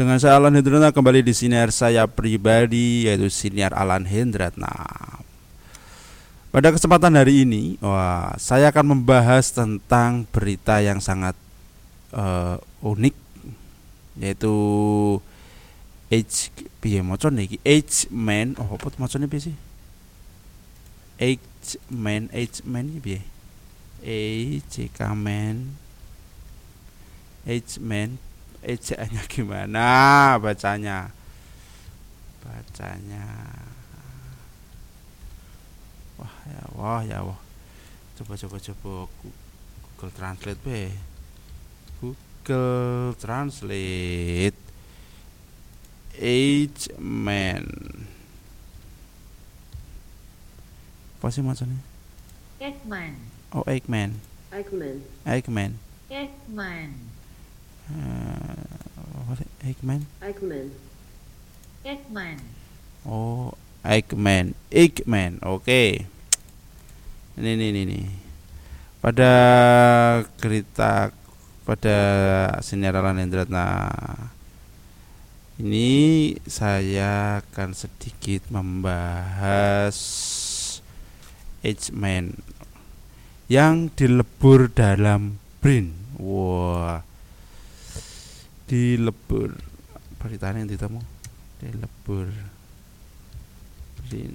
Dengan saya Alan Hendratna kembali di siniar saya pribadi yaitu siniar Alan Hendratna. Pada kesempatan hari ini, wah, saya akan membahas tentang berita yang sangat uh, unik yaitu H piye maca niki H man oh apa macane piye sih? H man H man piye? H man. H man ejaannya gimana? Bacanya. Bacanya. Wah ya wah ya wah coba coba coba. Google Translate be. Google Translate. Age man. Apa sih maksudnya? Eggman oh Eggman Eichmann. Eggman Eggman uh, what Eggman Eichmann. Eggman Oh, Eggman, Eggman, oke. Ini, ini, ini, ini. Pada cerita pada sinaralan Hendratna ini saya akan sedikit membahas Eggman yang dilebur dalam Brin. Wah, dilebur. Beritanya yang ditemu dilebur. Brin.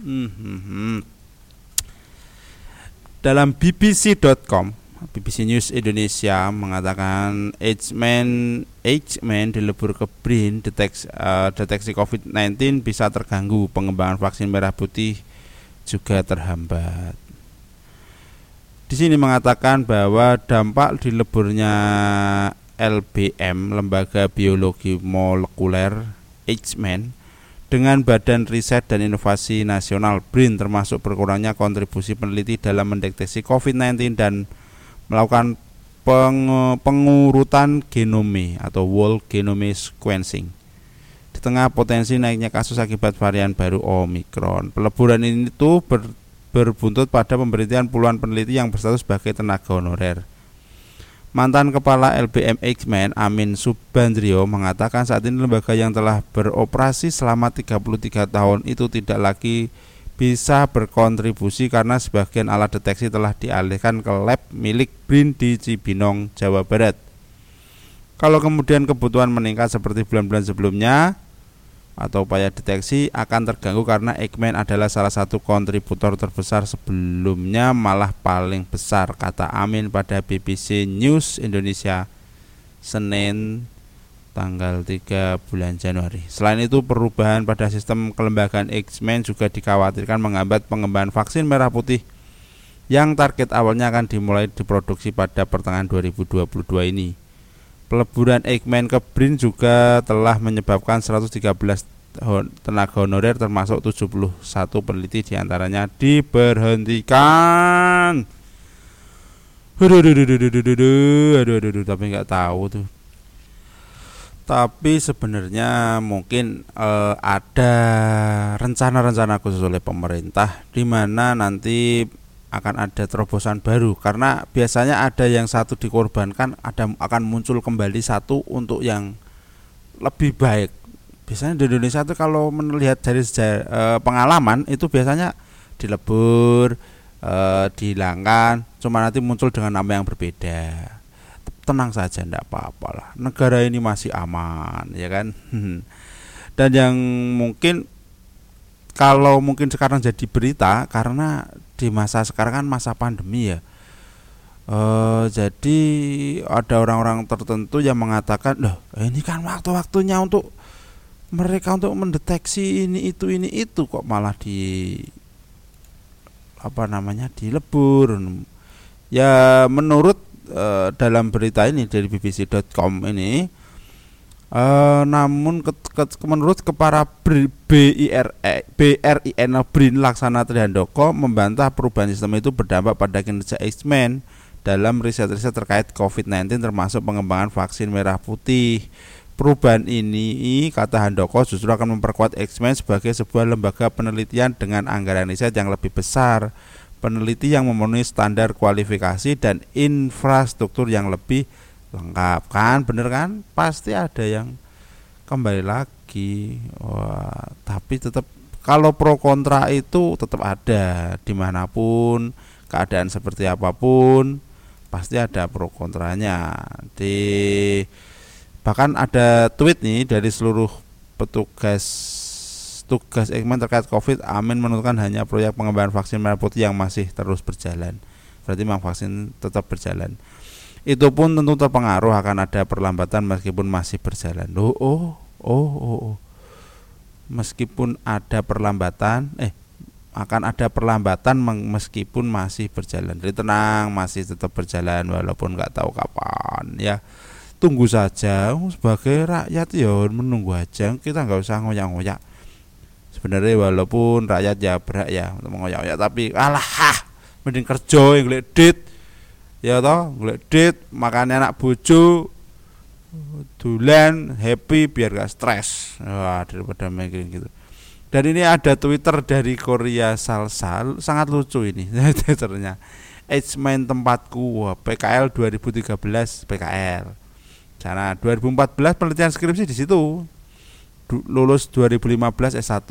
Hmm, hmm, hmm. Dalam BBC.com, BBC News Indonesia mengatakan H-man H-man dilebur ke BRIN deteksi, uh, deteksi COVID-19 bisa terganggu pengembangan vaksin merah putih juga terhambat. Di sini mengatakan bahwa dampak dileburnya LBM Lembaga Biologi Molekuler H-man dengan Badan Riset dan Inovasi Nasional BRIN termasuk berkurangnya kontribusi peneliti dalam mendeteksi COVID-19 dan melakukan peng pengurutan genome atau whole genome sequencing. Di tengah potensi naiknya kasus akibat varian baru Omicron, peleburan ini itu ber, berbuntut pada pemberhentian puluhan peneliti yang berstatus sebagai tenaga honorer. Mantan Kepala LBM X-Men Amin Subandrio mengatakan saat ini lembaga yang telah beroperasi selama 33 tahun itu tidak lagi bisa berkontribusi karena sebagian alat deteksi telah dialihkan ke lab milik BRIN di Cibinong, Jawa Barat. Kalau kemudian kebutuhan meningkat seperti bulan-bulan sebelumnya, atau upaya deteksi akan terganggu karena Eggman adalah salah satu kontributor terbesar sebelumnya malah paling besar kata Amin pada BBC News Indonesia Senin tanggal 3 bulan Januari. Selain itu perubahan pada sistem kelembagaan X-Men juga dikhawatirkan menghambat pengembangan vaksin merah putih yang target awalnya akan dimulai diproduksi pada pertengahan 2022 ini. Peleburan Eggman ke BRIN juga telah menyebabkan 113 tenaga honorer termasuk 71 peneliti di antaranya diberhentikan. Aduh, aduh, aduh, aduh, aduh, aduh, aduh, aduh, aduh, tapi nggak tahu tuh. Tapi sebenarnya mungkin eh, ada rencana-rencana khusus oleh pemerintah di mana nanti akan ada terobosan baru. Karena biasanya ada yang satu dikorbankan ada akan muncul kembali satu untuk yang lebih baik. Biasanya di Indonesia itu kalau melihat dari sejarah, e, pengalaman itu biasanya dilebur e, dihilangkan cuma nanti muncul dengan nama yang berbeda. Tenang saja tidak apa-apa lah. Negara ini masih aman ya kan? Dan yang mungkin kalau mungkin sekarang jadi berita karena di masa sekarang kan masa pandemi ya. E, jadi ada orang-orang tertentu yang mengatakan loh ini kan waktu-waktunya untuk mereka untuk mendeteksi ini itu ini itu. Kok malah di apa namanya dilebur. Ya menurut e, dalam berita ini dari bbc.com ini Uh, namun ke, ke, menurut kepala BIRE BRIN Brin Laksana Trihandoko membantah perubahan sistem itu berdampak pada kinerja X-Men dalam riset-riset terkait COVID-19 termasuk pengembangan vaksin merah putih. Perubahan ini, kata Handoko, justru akan memperkuat X-Men sebagai sebuah lembaga penelitian dengan anggaran riset yang lebih besar, peneliti yang memenuhi standar kualifikasi dan infrastruktur yang lebih lengkap. Kan? Bener kan? Pasti ada yang kembali lagi. Wah tapi tetap kalau pro kontra itu tetap ada di mana pun keadaan seperti apa pun pasti ada pro kontranya. Di bahkan ada tweet nih dari seluruh petugas tugas Ekmen terkait COVID Amin menentukan hanya proyek pengembangan vaksin merah putih yang masih terus berjalan. Berarti memang vaksin tetap berjalan itu pun tentu terpengaruh akan ada perlambatan meskipun masih berjalan oh oh oh oh, oh. meskipun ada perlambatan eh akan ada perlambatan meskipun masih berjalan. Jadi tenang, masih tetap berjalan walaupun nggak tahu kapan ya. Tunggu saja sebagai rakyat ya menunggu aja. Kita nggak usah ngoyak-ngoyak. Sebenarnya walaupun rakyat ya berak ya untuk mengoyak-ngoyak tapi alah mending kerja yang dit ya toh golek dit makanya anak bojo dulan happy biar gak stres wah daripada mikirin gitu dan ini ada Twitter dari Korea Salsa, sangat lucu ini Twitternya. Main tempatku, PKL 2013 PKL. Sana 2014 penelitian skripsi di situ. Lulus 2015 S1.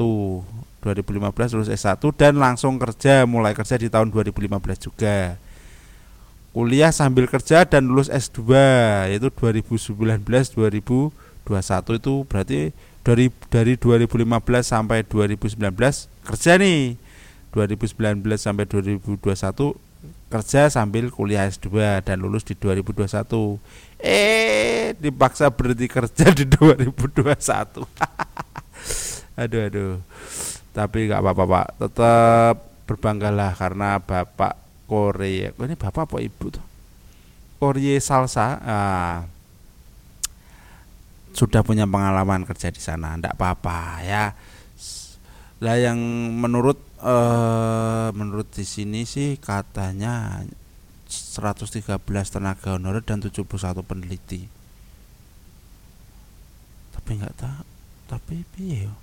2015 lulus S1 dan langsung kerja, mulai kerja di tahun 2015 juga. Kuliah sambil kerja dan lulus S2 yaitu 2019 2021 itu berarti dari dari 2015 sampai 2019 kerja nih. 2019 sampai 2021 kerja sambil kuliah S2 dan lulus di 2021 eh dipaksa berhenti kerja di 2021 aduh aduh. Tapi nggak apa-apa pak. Tetap berbanggalah karena bapak Korea. Ini bapak apa ibu tuh? Korea Salsa. Ah, sudah punya pengalaman kerja di sana. Tidak apa-apa ya. Lah yang menurut eh, menurut di sini sih katanya 113 tenaga honorer dan 71 peneliti. Tapi nggak tahu. Tapi piye yo?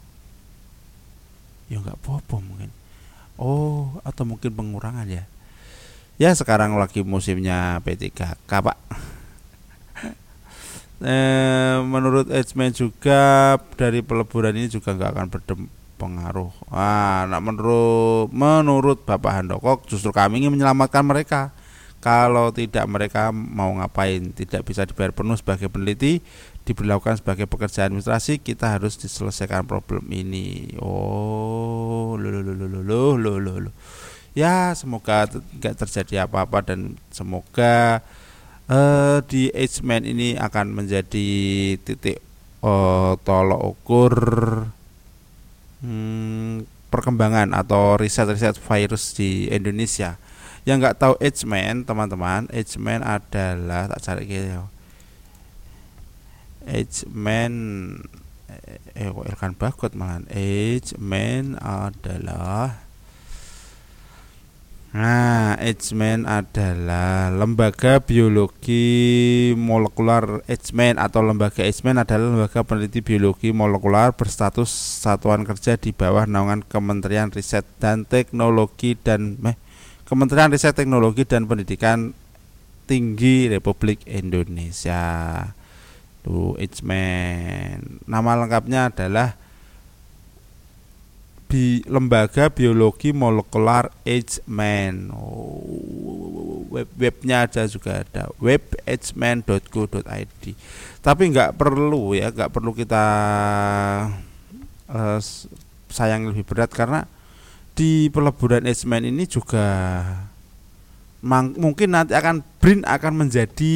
Ya nggak apa-apa mungkin. Oh atau mungkin pengurangan ya ya sekarang lagi musimnya P3K Pak. Eh, menurut Edgeman juga dari peleburan ini juga nggak akan berpengaruh. Ah nah menurut menurut Bapak Handoko justru kami ingin menyelamatkan mereka. Kalau tidak mereka mau ngapain? Tidak bisa dibayar penuh sebagai peneliti diberlakukan sebagai pekerjaan administrasi kita harus diselesaikan problem ini. Oh lo lo lo lo lo lo lo Ya, semoga nggak terjadi apa-apa dan semoga uh, di age man ini akan menjadi titik uh, tolok ukur hmm, perkembangan atau riset-riset virus di Indonesia. Yang nggak tahu age man teman-teman, age man adalah tak cari gitu. Age man eh, eh Elkan Bagot malah. Age man adalah Nah, Edgeman adalah lembaga biologi molekular Edgeman atau lembaga Edgeman adalah lembaga peneliti biologi molekular berstatus satuan kerja di bawah naungan Kementerian Riset dan Teknologi dan meh, Kementerian Riset Teknologi dan Pendidikan Tinggi Republik Indonesia. Tuh Edgeman. Nama lengkapnya adalah bi lembaga biologi molekular Man. Oh, web webnya ada juga ada webagman.go.id. Tapi nggak perlu ya, nggak perlu kita uh, sayang lebih berat karena di peleburan Man ini juga mang, mungkin nanti akan BRIN akan menjadi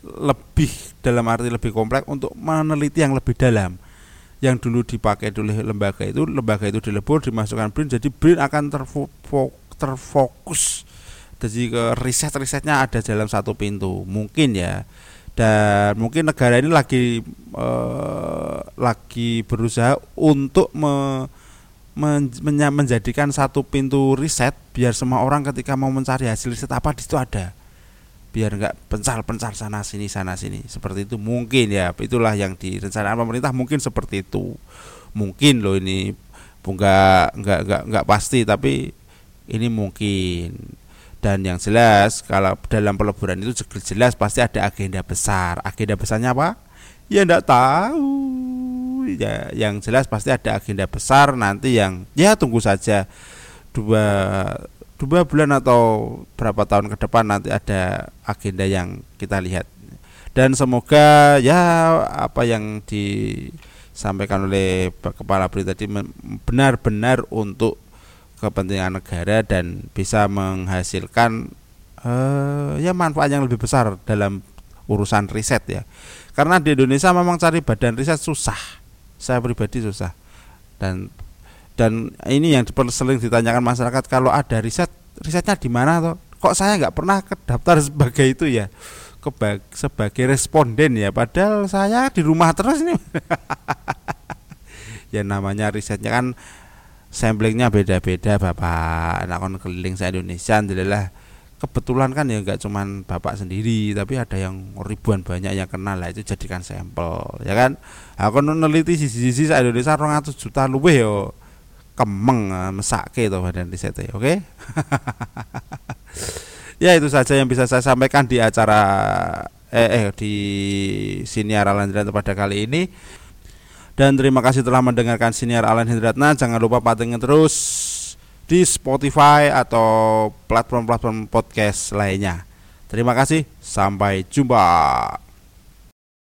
lebih dalam arti lebih kompleks untuk meneliti yang lebih dalam yang dulu dipakai oleh lembaga itu lembaga itu dilebur dimasukkan BRIN jadi BRIN akan terfokus. Jadi ke riset-risetnya ada dalam satu pintu. Mungkin ya. Dan mungkin negara ini lagi eh, lagi berusaha untuk me, men, menjadikan satu pintu riset biar semua orang ketika mau mencari hasil riset apa di situ ada biar nggak pencar-pencar sana sini sana sini. Seperti itu mungkin ya. Itulah yang direncanakan pemerintah. Mungkin seperti itu. Mungkin loh ini. Nggak nggak nggak nggak pasti tapi ini mungkin. Dan yang jelas kalau dalam peleburan itu jelas pasti ada agenda besar. Agenda besarnya apa? Ya enggak tahu. Ya yang jelas pasti ada agenda besar nanti yang ya tunggu saja. Dua dua bulan atau berapa tahun ke depan nanti ada agenda yang kita lihat dan semoga ya apa yang disampaikan oleh kepala BRI tadi benar-benar untuk kepentingan negara dan bisa menghasilkan uh, ya manfaat yang lebih besar dalam urusan riset ya. Karena di Indonesia memang cari badan riset susah. Saya pribadi susah. Dan dan ini yang sering ditanyakan masyarakat kalau ada riset risetnya di mana toh? Kok saya nggak pernah daftar sebagai itu ya? Kebag, sebagai responden ya padahal saya di rumah terus nih ya namanya risetnya kan samplingnya beda-beda bapak anak kon keliling se Indonesia adalah kebetulan kan ya nggak cuman bapak sendiri tapi ada yang ribuan banyak yang kenal lah itu jadikan sampel ya kan aku neliti sisi-sisi se Indonesia 200 juta luwih yo kemeng eh, mesake to badan riset oke okay? ya itu saja yang bisa saya sampaikan di acara eh, eh di siniar Alandra pada kali ini dan terima kasih telah mendengarkan siniar Alan Hidratna. Jangan lupa pantengin terus di Spotify atau platform-platform podcast lainnya. Terima kasih, sampai jumpa.